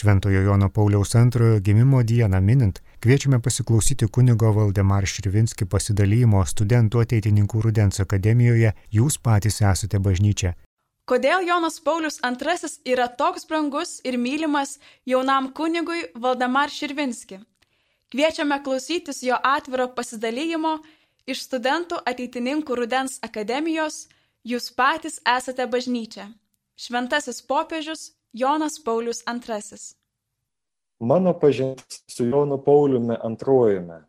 Šventojo Jono Pauliaus antrojo gimimo dieną minint, kviečiame pasiklausyti kunigo Valdemar Šrivinski pasidalymo studentų ateitininkų Rudens akademijoje Jūs patys esate bažnyčia. Kodėl Jonas Paulius II yra toks brangus ir mylimas jaunam kunigui Valdemar Širvinski? Kviečiame klausytis jo atviro pasidalymo iš studentų ateitininkų Rudens akademijos Jūs patys esate bažnyčia. Šventasis popiežius Jonas Paulius II. Mano pažintis su Jonu Pauliumi II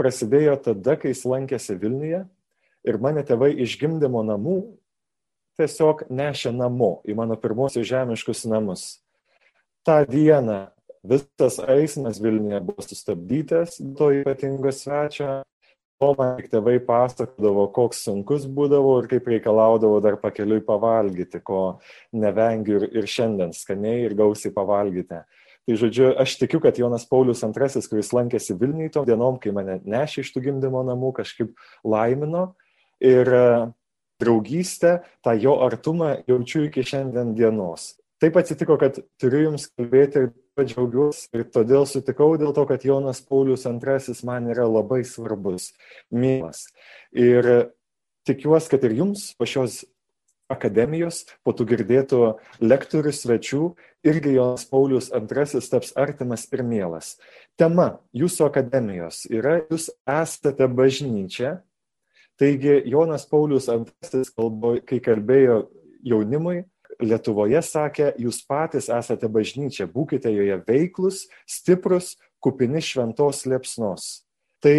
prasidėjo tada, kai jis lankėsi Vilniuje ir mane tėvai iš gimdymo namų tiesiog nešė namo į mano pirmosius žemiškus namus. Ta diena visas eismas Vilniuje buvo sustabdytas to ypatingo svečio man tik tėvai pasakodavo, koks sunkus būdavo ir kaip reikalaudavo dar pakeliui pavalgyti, ko nevengiu ir, ir šiandien skaniai ir gausiai pavalgyti. Tai žodžiu, aš tikiu, kad Jonas Paulius II, kuris lankėsi Vilniui tom dienom, kai mane nešė iš tų gimdymo namų, kažkaip laimino ir e, draugystę, tą jo artumą jaučiu iki šiandien dienos. Taip atsitiko, kad turiu Jums kalbėti ir džiaugiuosi ir todėl sutikau dėl to, kad Jonas Paulius II man yra labai svarbus, mylas. Ir tikiuosi, kad ir jums po šios akademijos, po tų girdėtų lektorių svečių, irgi Jonas Paulius II taps artimas ir mielas. Tema jūsų akademijos yra, jūs esate bažnyčia, taigi Jonas Paulius II, kai kalbėjo jaunimui, Lietuvoje sakė, jūs patys esate bažnyčia, būkite joje veiklus, stiprus, kupini šventos liepsnos. Tai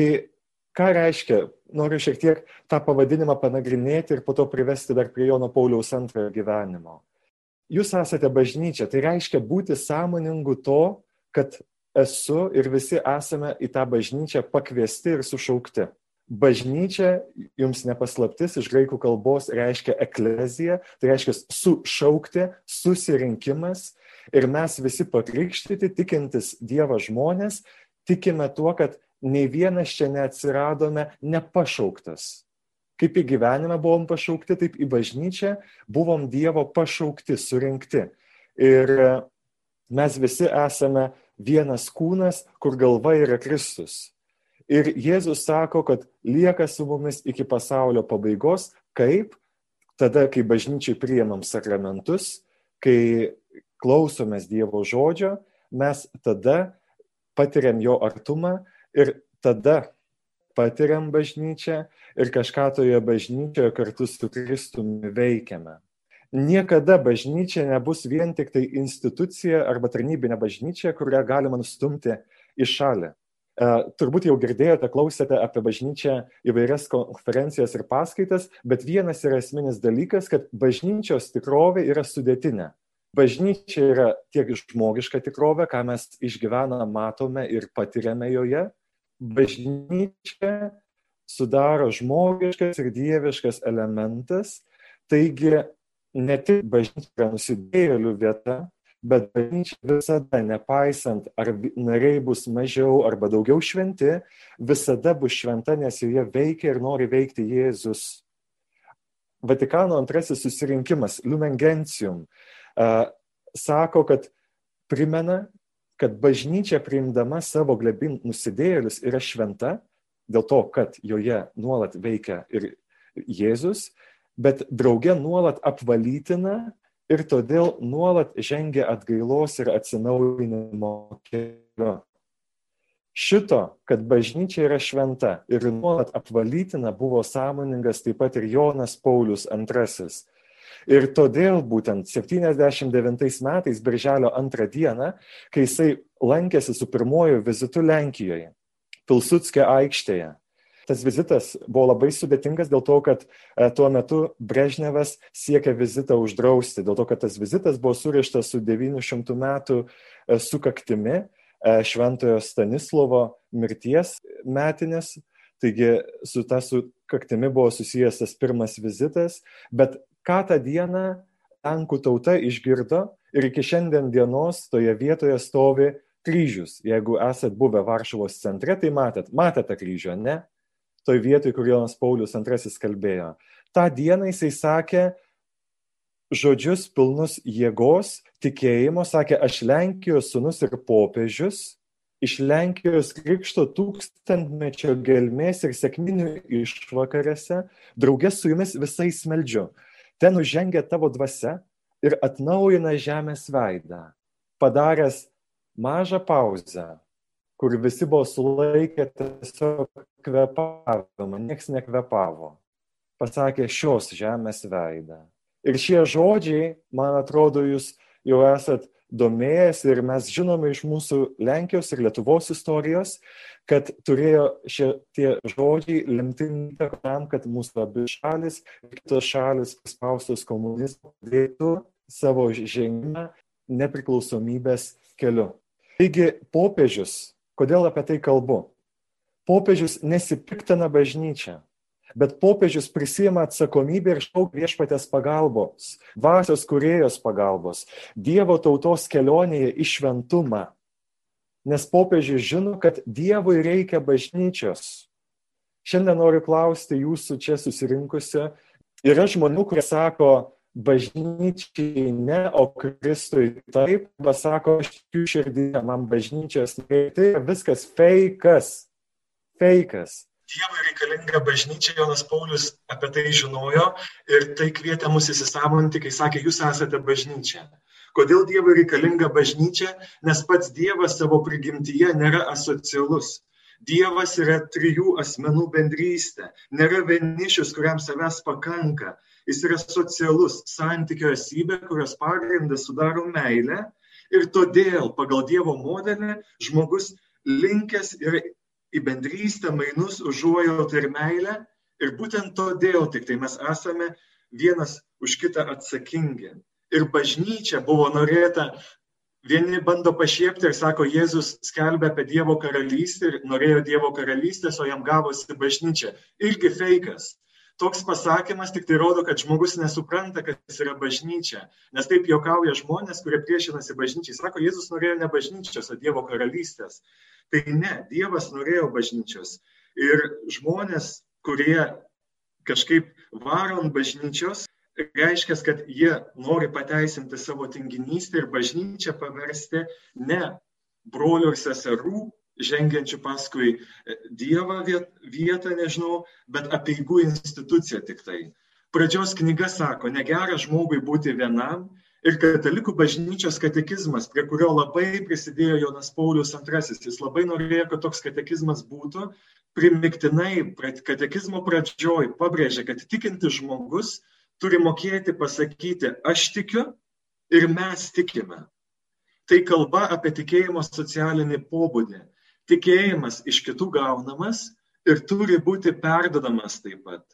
ką reiškia, noriu šiek tiek tą pavadinimą panagrinėti ir po to privesti dar prie Jono Pauliaus antrojo gyvenimo. Jūs esate bažnyčia, tai reiškia būti sąmoningu to, kad esu ir visi esame į tą bažnyčią pakviesti ir sušaukti. Bažnyčia, jums nepaslaptis, iš graikų kalbos reiškia eklezija, tai reiškia sušaukti, susirinkimas ir mes visi pakrikštyti, tikintis Dievo žmonės, tikime tuo, kad nei vienas čia neatsiradome nepašauktas. Kaip į gyvenimą buvom pašaukti, taip į bažnyčią buvom Dievo pašaukti, surinkti. Ir mes visi esame vienas kūnas, kur galva yra Kristus. Ir Jėzus sako, kad lieka su mumis iki pasaulio pabaigos, kaip tada, kai bažnyčiai priemam sakramentus, kai klausomės Dievo žodžio, mes tada patiriam jo artumą ir tada patiriam bažnyčią ir kažką toje bažnyčioje kartu su Kristumi veikiame. Niekada bažnyčia nebus vien tik tai institucija arba tarnybinė bažnyčia, kurią galima nustumti į šalį. E, turbūt jau girdėjote, klausėte apie bažnyčią įvairias konferencijas ir paskaitas, bet vienas yra esminis dalykas, kad bažnyčios tikrovė yra sudėtinė. Bažnyčia yra tiek žmogiška tikrovė, ką mes išgyvename, matome ir patiriame joje. Bažnyčia sudaro žmogiškas ir dieviškas elementas, taigi ne tik bažnyčia yra nusidėjėlių vieta, bet bažnyčia visada, nepaisant, ar nariai bus mažiau arba daugiau šventi, visada bus šventa, nes joje veikia ir nori veikti Jėzus. Vatikano antrasis susirinkimas, Lumen Gentium, uh, sako, kad primena, kad bažnyčia priimdama savo glebin nusidėjėlius yra šventa, dėl to, kad joje nuolat veikia ir Jėzus, bet drauge nuolat apvalytina ir todėl nuolat žengia atgailos ir atsinaujinimo keliu. Šito, kad bažnyčia yra šventa ir nuolat apvalytina, buvo sąmoningas taip pat ir Jonas Paulius II. Ir todėl būtent 79 metais, birželio antrą dieną, kai jisai lankėsi su pirmoju vizitu Lenkijoje, Pilsutskio aikštėje, Tas vizitas buvo labai sudėtingas dėl to, kad e, tuo metu Brežnevas siekė vizitą uždrausti, dėl to, kad tas vizitas buvo surištas su 900 metų e, sukaktimi e, Šventojo Stanislovo mirties metinės. Taigi su ta sukaktimi buvo susijęs tas pirmas vizitas, bet ką tą dieną Lenkų tauta išgirdo ir iki šiandien dienos toje vietoje stovi kryžius. Jeigu esat buvę Varšuvos centre, tai matėt, matėte kryžių, ne? Toj vietoj, kur Jonas Paulius II kalbėjo. Ta diena jisai sakė, žodžius pilnus jėgos, tikėjimo, sakė, aš Lenkijos sunus ir popiežius, iš Lenkijos krikšto tūkstantmečio gelmės ir sėkminių išvakarėse, draugės su jumis visais meldžiu. Ten užžengia tavo dvasia ir atnaujina žemės veidą, padaręs mažą pauzę, kur visi buvo sulaikę tiesiog kvepavimą, nieks nekvepavo. Pasakė šios žemės veidą. Ir šie žodžiai, man atrodo, jūs jau esat domėjęs ir mes žinome iš mūsų Lenkijos ir Lietuvos istorijos, kad turėjo šitie žodžiai lemtingą įtaką tam, kad mūsų abi šalis ir kitos šalis paspaustos komunizmo dėtų savo žengimą nepriklausomybės keliu. Taigi popiežius, kodėl apie tai kalbu? Popiežius nesipiktina bažnyčią bet popiežius prisima atsakomybę ir šauk viešpatės pagalbos, dvasios kuriejos pagalbos, Dievo tautos kelionėje į šventumą. Nes popiežius žino, kad Dievui reikia bažnyčios. Šiandien noriu klausti jūsų čia susirinkusio. Yra žmonių, kurie sako, bažnyčiai ne, o Kristui taip, arba sako, aš jų širdį, man bažnyčios. Tai viskas fejkas. Fejkas. Dievui reikalinga bažnyčia, Jonas Paulius apie tai žinojo ir tai kvietė mus įsisamonti, kai sakė, jūs esate bažnyčia. Kodėl Dievui reikalinga bažnyčia? Nes pats Dievas savo prigimtyje nėra asocialus. Dievas yra trijų asmenų bendrystė, nėra vienišius, kuriam savęs pakanka. Jis yra socialus santykio esybė, kurios pagrindas sudaro meilę ir todėl pagal Dievo modelį žmogus linkęs yra į bendrystę, mainus, užuojautą ir meilę. Ir būtent todėl tik tai mes esame vienas už kitą atsakingi. Ir bažnyčia buvo norėta, vieni bando pašiepti ir sako, Jėzus skelbia apie Dievo karalystę ir norėjo Dievo karalystės, o jam gavosi bažnyčia. Irgi feikas. Toks pasakymas tik tai rodo, kad žmogus nesupranta, kad jis yra bažnyčia. Nes taip juokauja žmonės, kurie priešinasi bažnyčiai. Sako, Jėzus norėjo ne bažnyčios, o Dievo karalystės. Tai ne, Dievas norėjo bažnyčios. Ir žmonės, kurie kažkaip varo ant bažnyčios, reiškia, kad jie nori pateisinti savo tinginystę ir bažnyčią paversti ne brolių ir seserų žengiančių paskui Dievą vietą, nežinau, bet apieigų instituciją tik tai. Pradžios knyga sako, negera žmogui būti vienam, ir katalikų bažnyčios katekizmas, prie kurio labai prisidėjo Jonas Paulius II. Jis labai norėjo, kad toks katekizmas būtų. Primiktinai katekizmo pradžioj pabrėžė, kad tikintis žmogus turi mokėti pasakyti aš tikiu ir mes tikime. Tai kalba apie tikėjimo socialinį pobūdį. Tikėjimas iš kitų gaunamas ir turi būti perdodamas taip pat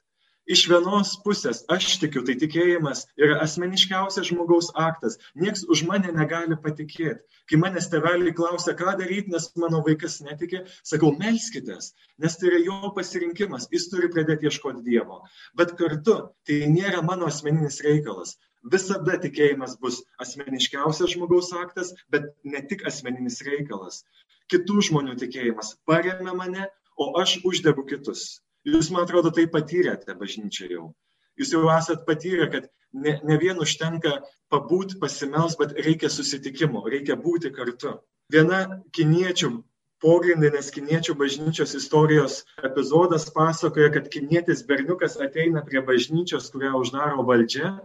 iš vienos pusės aš tikiu, tai tikėjimas yra asmeniškiausias žmogaus aktas. Niekas už mane negali patikėti. Kai manęs teveliai klausia, ką daryti, nes mano vaikas netiki, sakau, melskitės, nes tai yra jo pasirinkimas, jis turi pradėti ieškoti Dievo. Bet kartu tai nėra mano asmeninis reikalas. Visada tikėjimas bus asmeniškiausias žmogaus aktas, bet ne tik asmeninis reikalas. Kitų žmonių tikėjimas paremia mane, o aš uždegu kitus. Jūs, man atrodo, tai patyrėte bažnyčioje jau. Jūs jau esat patyrę, kad ne, ne vien užtenka pabūt, pasimels, bet reikia susitikimo, reikia būti kartu. Viena kiniečių, pogrindinės kiniečių bažnyčios istorijos epizodas pasakoja, kad kinietis berniukas ateina prie bažnyčios, kurią uždaro valdžia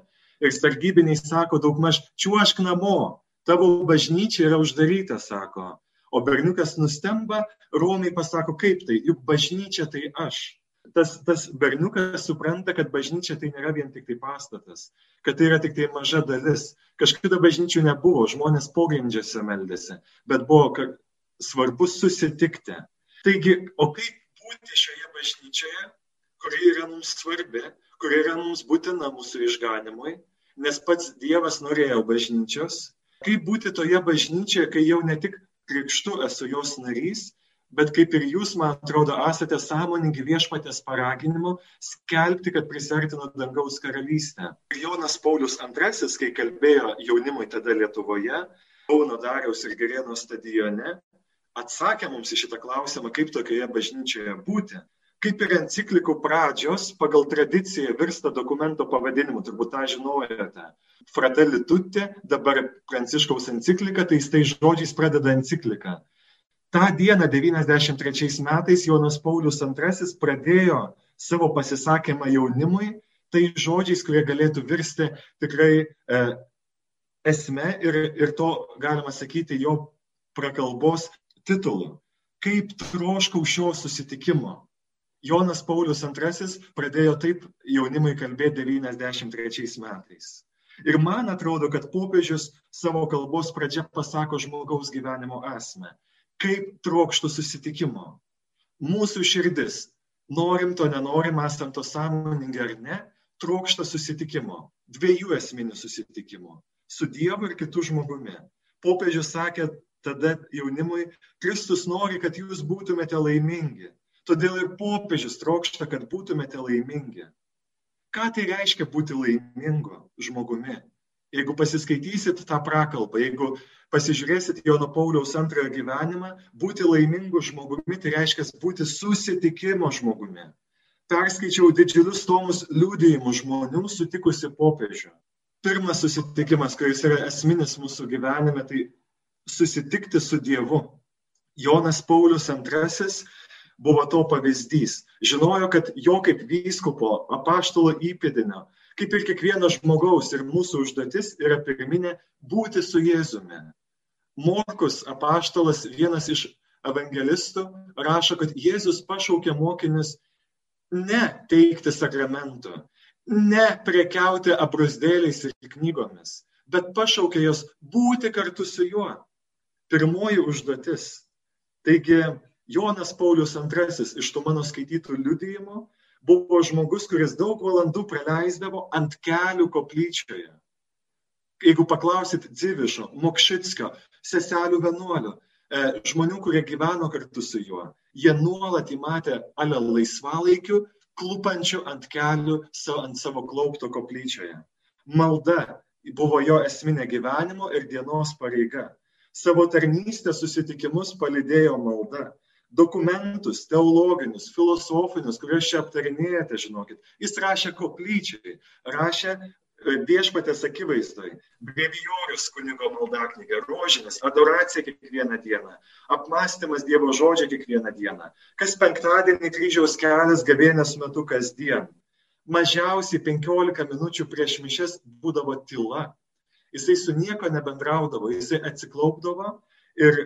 ir sargybiniai sako daugmaž, čiuošk namo, tavo bažnyčia yra uždaryta, sako. O berniukas nustemba, romiai pasako, kaip tai, juk bažnyčia tai aš tas, tas berniukas supranta, kad bažnyčia tai nėra vien tik tai pastatas, kad tai yra tik tai maža dalis. Kažkada bažnyčių nebuvo, žmonės pogrindžiuose meldėsi, bet buvo svarbu susitikti. Taigi, o kaip būti šioje bažnyčioje, kuri yra mums svarbi, kuri yra mums būtina mūsų išganimui, nes pats Dievas norėjo bažnyčios. Kaip būti toje bažnyčioje, kai jau ne tik krikštu esu jos narys, bet kaip ir jūs, man atrodo, esate sąmoningi viešpatės paraginimu skelbti, kad prisertino dangaus karalystę. Jonas Paulius II, kai kalbėjo jaunimui tada Lietuvoje, Kauno Dariaus ir Gerėno stadione, atsakė mums į šitą klausimą, kaip tokioje bažnyčioje būti. Kaip ir enciklikų pradžios pagal tradiciją virsta dokumento pavadinimu, turbūt tą žinojate. Fratelli Tutti, dabar Pranciškaus enciklika, tai jis tai žodžiais pradeda encikliką. Ta diena 93 metais Jonas Paulius II pradėjo savo pasisakymą jaunimui, tai žodžiais, kurie galėtų virsti tikrai e, esme ir, ir to, galima sakyti, jo prakalbos titulu. Kaip troškau šio susitikimo. Jonas Paulius II pradėjo taip jaunimui kalbėti 93 metais. Ir man atrodo, kad popiežius savo kalbos pradžia pasako žmogaus gyvenimo esmę. Kaip trokštų susitikimo. Mūsų širdis, norim to nenorim, esam to sąmoningi ar ne, trokšta susitikimo. Dviejų esminių susitikimų. Su Dievu ir kitu žmogumi. Popiežius sakė tada jaunimui, Kristus nori, kad jūs būtumėte laimingi. Todėl ir popiežius trokšta, kad būtumėte laimingi. Ką tai reiškia būti laimingu žmogumi? Jeigu pasiskaitysit tą prakalbą, jeigu pasižiūrėsit Jono Pauliaus antrojo gyvenimą, būti laimingu žmogumi tai reiškia būti susitikimo žmogumi. Perskaičiau didžiulius tomus liūdėjimų žmonių sutikusi popiežių. Pirmas susitikimas, kuris yra esminis mūsų gyvenime, tai susitikti su Dievu. Jonas Paulius II buvo to pavyzdys. Žinojo, kad jo kaip vyskupo, apaštalo įpėdinio, kaip ir kiekvieno žmogaus ir mūsų užduotis yra pirminė būti su Jėzumi. Morkus apaštalas, vienas iš evangelistų, rašo, kad Jėzus pašaukė mokinius ne teikti sakramentų, ne prekiauti aprusdėliais ir knygomis, bet pašaukė jos būti kartu su juo. Pirmoji užduotis. Taigi Jonas Paulius II iš tų mano skaitytų liudijimų buvo žmogus, kuris daug valandų praleisdavo ant kelių koplyčioje. Jeigu paklausit Dzivišo, Mokšitskio, seselių vienuolių, e, žmonių, kurie gyveno kartu su juo, jie nuolat įmatė ale laisvalaikiu, klupančių ant kelių ant savo klaupto koplyčioje. Malda buvo jo esminė gyvenimo ir dienos pareiga. Savo tarnystės susitikimus palidėjo malda dokumentus teologinius, filosofinius, kuriuos čia aptarinėjate, žinokit. Jis rašė koplyčiai, rašė e, viešpatės akivaizdoj, brevijorius kunigo maldaknygė, rožinis, adoracija kiekvieną dieną, apmąstymas Dievo žodžio kiekvieną dieną, kas penktadienį kryžiaus kelias gavėnės metu kasdien. Mažiausiai 15 minučių prieš mišes būdavo tyla. Jisai su nieko nebendraudavo, jisai atsiklaupdavo ir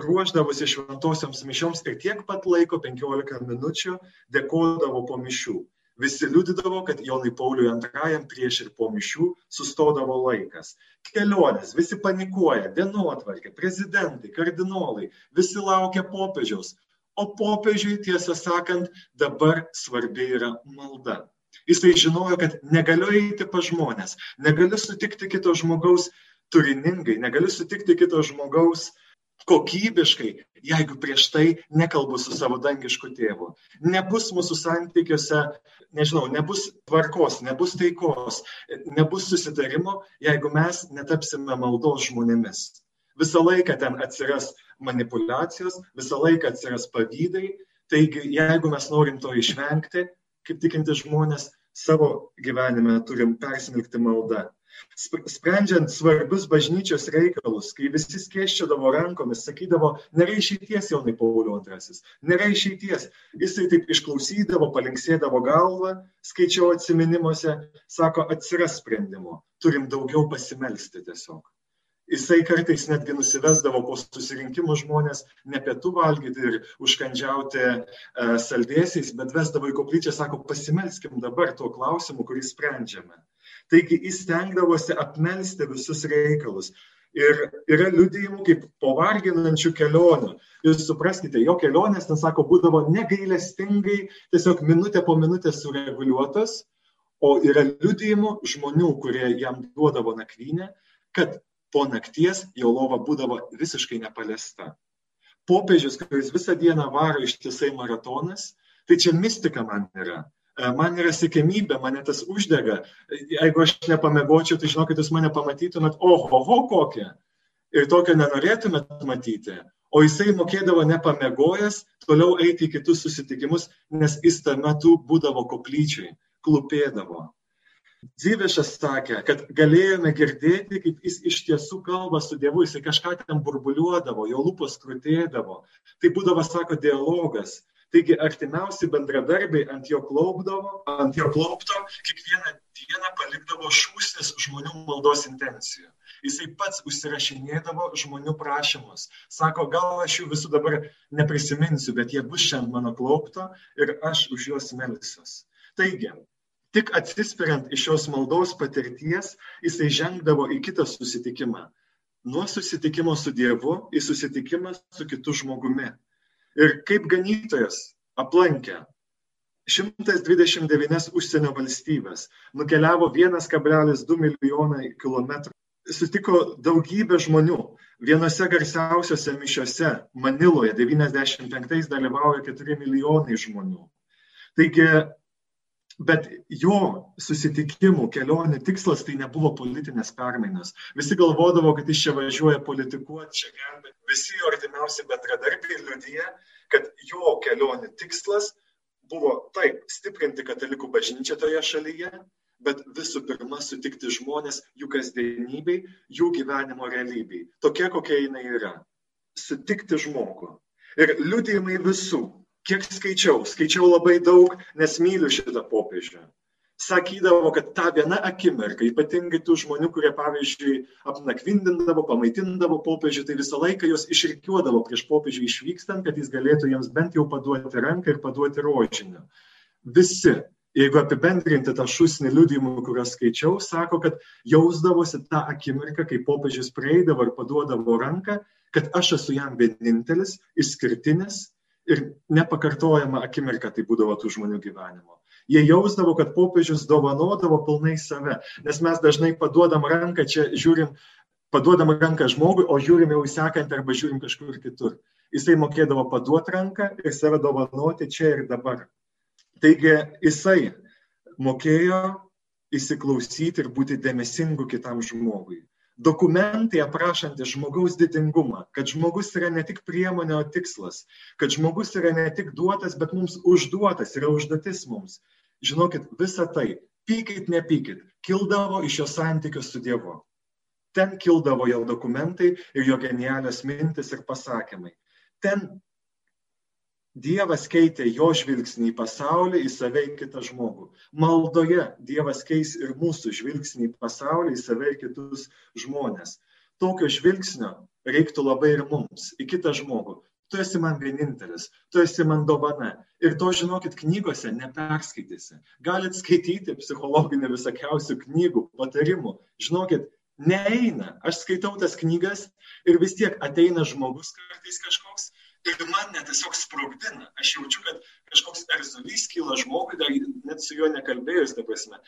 ruoždavosi šventosioms mišioms ir tiek pat laiko, 15 minučių, dėkodavo po mišių. Visi liudydavo, kad Jonai Pauliui antrajam prieš ir po mišių sustodavo laikas. Kelionės, visi panikuoja, dienotvarkė, prezidentai, kardinolai, visi laukia popiežiaus. O popiežiui, tiesą sakant, dabar svarbi yra malda. Jisai žinojo, kad negaliu eiti pa žmonės, negaliu sutikti kito žmogaus turiningai, negaliu sutikti kito žmogaus uh, kokybiškai, jeigu prieš tai nekalbu su savo dangišku tėvu. Nebus mūsų santykiuose, nežinau, nebus tvarkos, nebus taikos, nebus susitarimo, jeigu mes netapsime maldos žmonėmis. Visą laiką ten atsiras manipulacijos, visą laiką atsiras pavydai. Taigi, jeigu mes norim to išvengti, kaip tikinti žmonės, savo gyvenime turim persmelkti maldą sprendžiant svarbius bažnyčios reikalus, kai visi skėščiodavo rankomis, sakydavo, nėra išeities jaunai Paulių antrasis, nėra išeities. Jisai taip išklausydavo, palinksėdavo galvą, skaičiau atminimuose, sako, atsiras sprendimo, turim daugiau pasimelsti tiesiog. Jisai kartais netgi nusivesdavo po susirinkimų žmonės ne pietų valgyti ir užkandžiauti e, saldėsiais, bet vesdavo į koplyčią, sako, pasimelskim dabar tuo klausimu, kurį sprendžiame. Taigi jis stengdavosi apmelsti visus reikalus. Ir yra liudijimų kaip po varginančių kelionių. Jūs supraskite, jo kelionės, ten sako, būdavo negailestingai, tiesiog minutė po minutės sureguliuotos, o yra liudijimų žmonių, kurie jam duodavo nakvynę, kad po nakties jo lova būdavo visiškai nepaliesta. Popiežius, kuris visą dieną varo ištisai maratonas, tai čia mistika man yra. E, man yra sėkmybė, mane tas uždega. Jeigu aš nepamėgočiau, tai žinokit, jūs mane pamatytumėt, oho, oho, kokią. Ir tokio nenorėtumėt matyti. O jisai mokėdavo nepamegojęs toliau eiti į kitus susitikimus, nes jis tame metu būdavo koplyčiai, klupėdavo. Dzyvišas sakė, kad galėjome girdėti, kaip jis iš tiesų kalba su Dievu, jis kažką ten burbuliuodavo, jo lūpos krūtėdavo. Tai būdavo, sako, dialogas. Taigi artimiausi bendradarbiai ant jo klaupdavo, ant jo klaupto, kiekvieną dieną palikdavo šūsnis žmonių maldos intencijų. Jisai pats užsirašinėdavo žmonių prašymus. Sako, gal aš jų visų dabar neprisiminsiu, bet jie bus šiandien mano klaupto ir aš už juos melsiuos. Taigi, Tik atsispiriant iš šios maldos patirties, jisai žengdavo į kitą susitikimą. Nuo susitikimo su Dievu į susitikimą su kitu žmogumi. Ir kaip ganytojas aplankė 129 užsienio valstybės, nukeliavo 1,2 milijonai kilometrų, sutiko daugybę žmonių. Vienose garsiausiose mišiose Maniloje 95 dalyvauja 4 milijonai žmonių. Taigi Bet jo susitikimų, kelionių tikslas tai nebuvo politinės permainos. Visi galvodavo, kad jis čia važiuoja politikuoti, čia gelbėti. Visi jo artimiausi bendradarbiai liudyje, kad jo kelionių tikslas buvo taip stiprinti katalikų bažnyčią toje šalyje, bet visų pirma sutikti žmonės jų kasdienybei, jų gyvenimo realybei. Tokia, kokia jinai yra. Sutikti žmogų. Ir liudijimai visų, kiek skaičiau, skaičiau labai daug, nes myliu šitą popiežių. Sakydavo, kad tą vieną akimirką, ypatingai tų žmonių, kurie, pavyzdžiui, apnakvindindavo, pamaitindavo popiežių, tai visą laiką juos išrikiuodavo prieš popiežių išvykstant, kad jis galėtų jiems bent jau paduoti ranką ir paduoti rožinį. Visi, jeigu apibendrinti tą šūsnį liudijimų, kuriuos skaičiau, sako, kad jausdavosi tą akimirką, kai popiežius prieidavo ir paduodavo ranką, kad aš esu jam vienintelis, išskirtinis ir nepakartojama akimirka tai būdavo tų žmonių gyvenimo. Jie jausdavo, kad popiežius dovanodavo pilnai save, nes mes dažnai paduodam ranką, čia žiūrim, paduodam ranką žmogui, o žiūrim jau įsekant arba žiūrim kažkur kitur. Jisai mokėdavo paduoti ranką ir save dovanoti čia ir dabar. Taigi jisai mokėjo įsiklausyti ir būti dėmesingu kitam žmogui dokumentai aprašantis žmogaus didingumą, kad žmogus yra ne tik priemonė, o tikslas, kad žmogus yra ne tik duotas, bet mums užduotas, yra užduotis mums. Žinokit, visa tai, pykit, nepykit, kildavo iš jo santykių su Dievu. Ten kildavo jo dokumentai ir jo genialios mintis ir pasakymai. Ten Dievas keitė jo žvilgsnį į pasaulį, į save, į kitą žmogų. Maldoje Dievas keis ir mūsų žvilgsnį į pasaulį, į save, į kitus žmonės. Tokio žvilgsnio reiktų labai ir mums, į kitą žmogų. Tu esi man vienintelis, tu esi man dovana. Ir to, žinokit, knygose neperskaitysi. Galit skaityti psichologinių visokiausių knygų, patarimų. Žinokit, neeina. Aš skaitau tas knygas ir vis tiek ateina žmogus kartais kažkoks ir mane tiesiog sprogdina. Aš jaučiu, kad kažkoks erzulys kyla žmogui, dar net su juo nekalbėjus, ta prasme.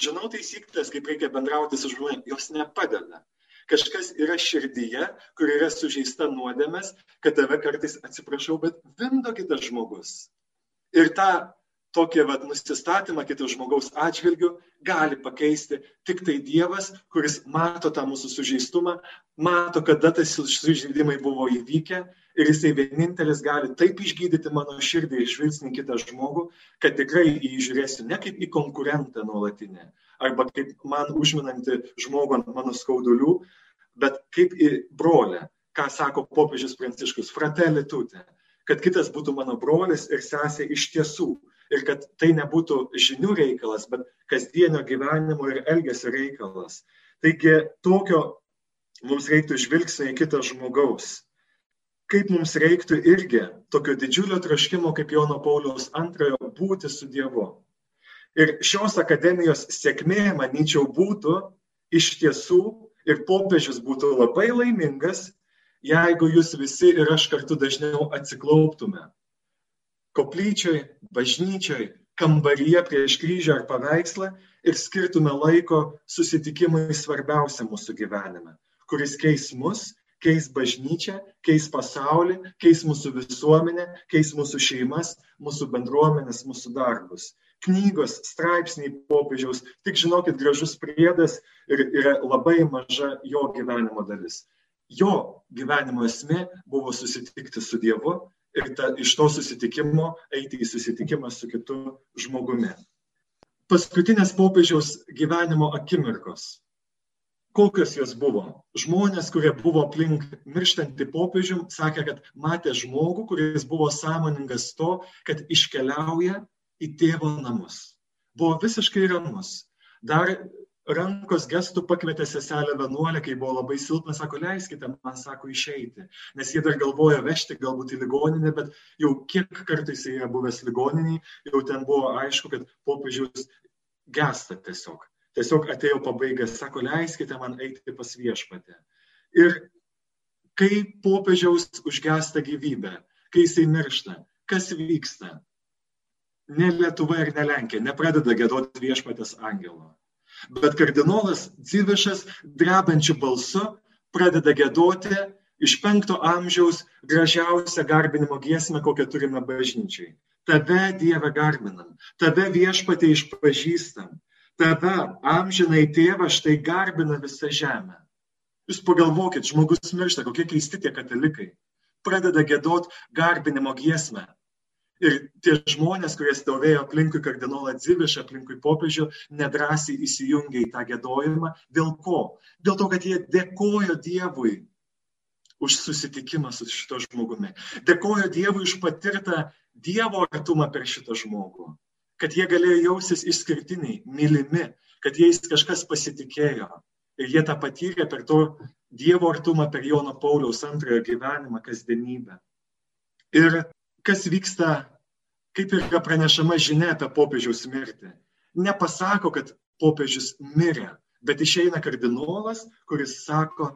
Žinau taisyklės, kaip reikia bendrauti su žmonėmis, jos nepadeda. Kažkas yra širdyje, kur yra sužeista nuodėmės, kad tave kartais atsiprašau, bet vindo kitas žmogus. Ir tą tokį vat, nusistatymą kito žmogaus atžvilgių gali pakeisti tik tai Dievas, kuris mato tą mūsų sužeistumą, mato, kada tas sužeidimai buvo įvykę ir jisai vienintelis gali taip išgydyti mano širdį ir žvilgsnį kitą žmogų, kad tikrai jį žiūrėsiu ne kaip į konkurentą nuolatinę, arba kaip man užminantį žmogų ant mano skaudulių, bet kaip į brolę, ką sako popiežius Pranciškus, fratelį tutė, kad kitas būtų mano brolis ir sesė iš tiesų. Ir kad tai nebūtų žinių reikalas, bet kasdienio gyvenimo ir elgesio reikalas. Taigi tokio mums reiktų žvilgsnio į kitą žmogaus kaip mums reiktų irgi tokio didžiulio troškimo kaip Jono Pauliaus antrojo būti su Dievu. Ir šios akademijos sėkmė, manyčiau, būtų iš tiesų ir popiežius būtų labai laimingas, jeigu jūs visi ir aš kartu dažniau atsiklauptume. Koplyčioj, bažnyčioj, kambaryje prieš kryžių ar paveikslą ir skirtume laiko susitikimui svarbiausia mūsų gyvenime, kuris keis mus keis bažnyčią, keis pasaulį, keis mūsų visuomenę, keis mūsų šeimas, mūsų bendruomenės, mūsų darbus. Knygos, straipsniai popiežiaus, tik žinokit, gražus priedas ir yra labai maža jo gyvenimo dalis. Jo gyvenimo esmė buvo susitikti su Dievu ir ta, iš to susitikimo eiti į susitikimą su kitu žmogumi. Paskutinės popiežiaus gyvenimo akimirkos. Kokios jos buvo? Žmonės, kurie buvo aplink mirštantį popiežių, sakė, kad matė žmogų, kuris buvo sąmoningas to, kad iškeliauja į tėvo namus. Buvo visiškai ramus. Dar rankos gestų pakvietė seselę vienuolę, kai buvo labai silpna, sako, leiskite man, sako, išeiti. Nes jie dar galvoja vežti galbūt į ligoninę, bet jau kiek kartais jie yra buvęs ligoniniai, jau ten buvo aišku, kad popiežius gesta tiesiog. Tiesiog atėjo pabaigas, sako, leiskite man eiti pas viešpatę. Ir kai popiežiaus užgesta gyvybė, kai jisai miršta, kas vyksta? Ne Lietuva ir ne Lenkija nepradeda gėdoti viešpatės angelo Bet kardinolas Dzivišas drebančiu balsu pradeda gėdoti iš penkto amžiaus gražiausią garbinimo giesmę, kokią turime bažnyčiai. Tave Dieve garbinam, tave viešpatė išpažįstam, tave amžinai tėvą štai garbina visą žemę. Jūs pagalvokit, žmogus miršta, kokie keisti tie katalikai. Pradeda gėdot garbinimo giesmę. Ir tie žmonės, kurie stovėjo aplinkui kardinolą Dzivišą, aplinkui popiežių, nedrasiai įsijungė į tą gėdojimą. Dėl ko? Dėl to, kad jie dėkojo Dievui už susitikimą su šito žmogumi. Dėkojo Dievui už patirtą Dievo artumą per šitą žmogų. Kad jie galėjo jausis išskirtiniai, mylimi, kad jais kažkas pasitikėjo. Ir jie tą patyrė per to Dievo artumą, per Jono Pauliaus antrojo gyvenimą, kasdienybę. Ir kas vyksta, kaip yra pranešama žinia apie popiežiaus mirtį. Nepasako, kad popiežius mirė, bet išeina kardinolas, kuris sako,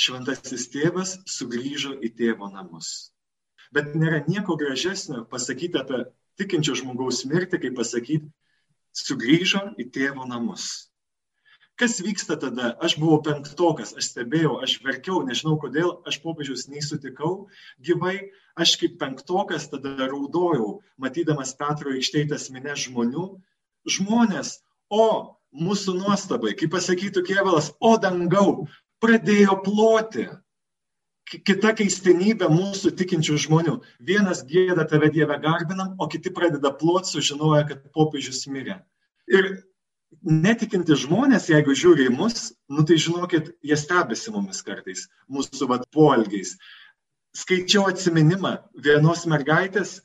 šventasis tėvas sugrįžo į tėvo namus. Bet nėra nieko gražesnio pasakyti apie tikinčio žmogaus mirtį, kaip pasakyti, sugrįžo į tėvo namus. Kas vyksta tada? Aš buvau penktokas, aš stebėjau, aš verkiau, nežinau kodėl, aš popiežiaus nei sutikau gyvai, aš kaip penktokas tada raudojau, matydamas Petro aikštėtės minę žmonių. Žmonės, o mūsų nuostabai, kaip pasakytų Kievalas, o dangau, pradėjo ploti. Kita keistenybė mūsų tikinčių žmonių. Vienas gėda tave Dievę garbinam, o kiti pradeda ploti, sužinoja, kad popiežius mirė. Ir netikinti žmonės, jeigu žiūri į mus, nu tai žinokit, jie stebisi mumis kartais, mūsų vat poelgiais. Skaičiau atsiminimą vienos mergaitės,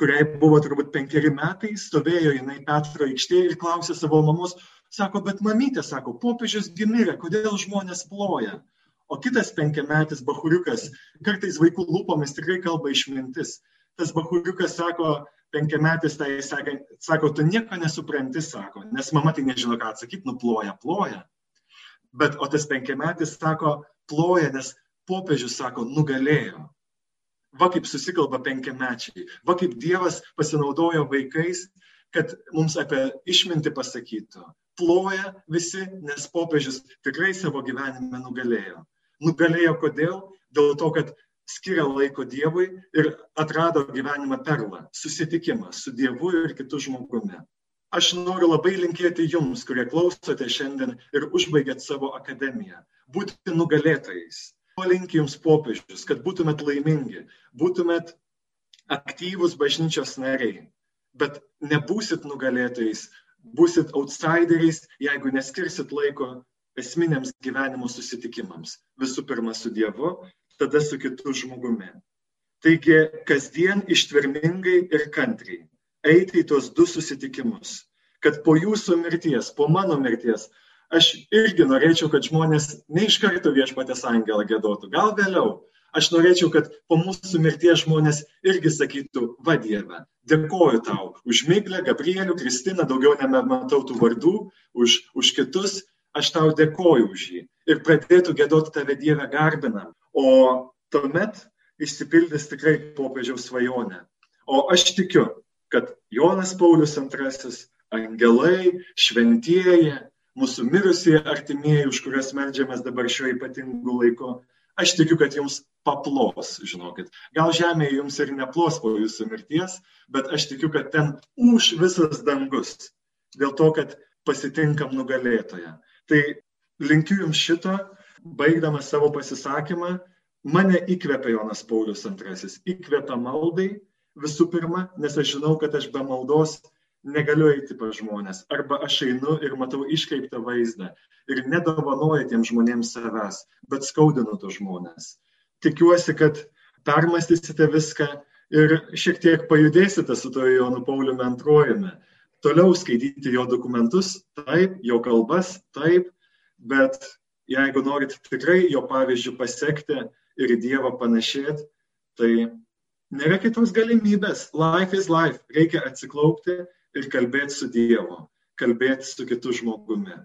kuriai buvo turbūt penkeri metai, stovėjo jinai Petro aikštėje ir klausė savo mamos, sako, bet mamytė, sako, popiežius gimirė, kodėl žmonės ploja? O kitas penkiametis bahuriukas, kartais vaikų lūpomis tikrai kalba išmintis. Tas bahuriukas sako, penkiametis tai sako, sako, tu nieko nesupranti, sako, nes mama tai nežino, ką atsakyti, nuploja, ploja. Bet o tas penkiametis sako, ploja, nes popiežius sako, nugalėjo. Va kaip susikalba penkiamečiai, va kaip Dievas pasinaudojo vaikais, kad mums apie išmintį pasakytų. Ploja visi, nes popiežius tikrai savo gyvenime nugalėjo. Nugalėjo kodėl? Dėl to, kad skiria laiko Dievui ir atrado gyvenimą perlą - susitikimą su Dievu ir kitu žmogumi. Aš noriu labai linkėti jums, kurie klausote šiandien ir užbaigėt savo akademiją, būti nugalėtojais. To linki jums popiežius, kad būtumėt laimingi, būtumėt aktyvūs bažnyčios nariai, bet nebūsit nugalėtojais, būsit outsideriais, jeigu neskirsit laiko esminiams gyvenimo susitikimams. Visų pirma su Dievu tada su kitu žmogumi. Taigi kasdien ištvermingai ir kantriai eiti į tuos du susitikimus, kad po jūsų mirties, po mano mirties, aš irgi norėčiau, kad žmonės ne iš karto viešpatės angelą gėdotų, gal vėliau. Aš norėčiau, kad po mūsų mirties žmonės irgi sakytų, va Dieve, dėkoju tau už Miglę, Gabrielių, Kristiną, daugiau nebematau tų vardų, už, už kitus, aš tau dėkoju už jį. Ir pradėtų gėdoti tave Dievę garbinam. O tuomet išsipildys tikrai popiežiaus svajonė. O aš tikiu, kad Jonas Paulius II, angelai, šventieji, mūsų mirusieji artimieji, už kuriuos melžiamės dabar šiuo ypatingu laiku, aš tikiu, kad jums paplos, žinokit. Gal žemėje jums ir neplos po jūsų mirties, bet aš tikiu, kad ten už visas dangus. Dėl to, kad pasitinkam nugalėtoją. Tai linkiu jums šito baigdamas savo pasisakymą, mane įkvepia Jonas Paulius II. Įkvepia maldai visų pirma, nes aš žinau, kad aš be maldos negaliu eiti pas žmonės. Arba aš einu ir matau iškreiptą vaizdą ir nedovanoju tiem žmonėms savęs, bet skaudinu tos žmonės. Tikiuosi, kad permastysite viską ir šiek tiek pajudėsite su to Jonu Pauliumi antrojame. Toliau skaityti jo dokumentus, taip, jo kalbas, taip, bet jeigu norit tikrai jo pavyzdžių pasiekti ir į Dievą panašėti, tai nėra kitos galimybės. Life is life. Reikia atsiklaupti ir kalbėti su Dievu, kalbėti su kitu žmogumi.